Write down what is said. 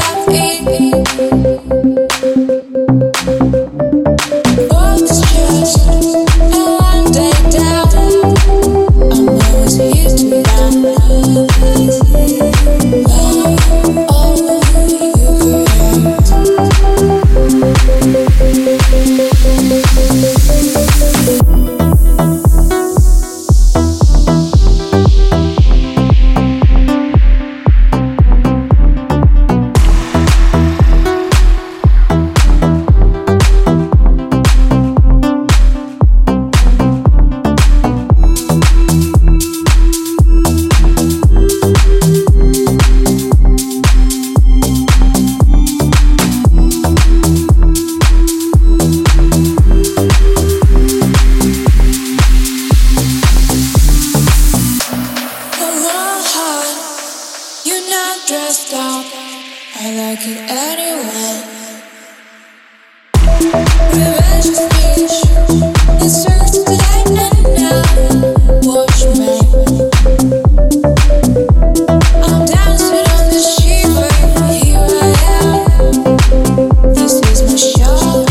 love Dressed up, I like it anyway. Revenge is now. Watch me. I'm dancing on the. Here I am. This is my show.